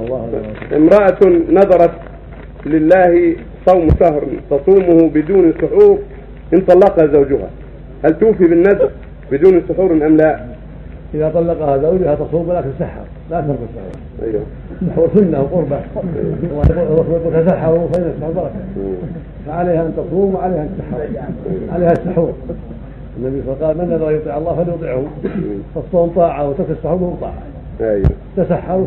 امرأة نذرت لله صوم شهر تصومه بدون سحور إن طلقها زوجها. هل توفي بالنذر بدون سحور أم لا؟ إذا طلقها زوجها تصوم ولكن سحر لا ترك السحور أيوه. السحور سنة وقربة. الله يقول تسحروا فإن السحور بركة. فعليها أن تصوم وعليها أن تسحر. عليها السحور. النبي صلى الله عليه وسلم من نذر يطيع الله فليطيعه فالصوم طاعة وترك السحور طاعة. أيوه. تسحروا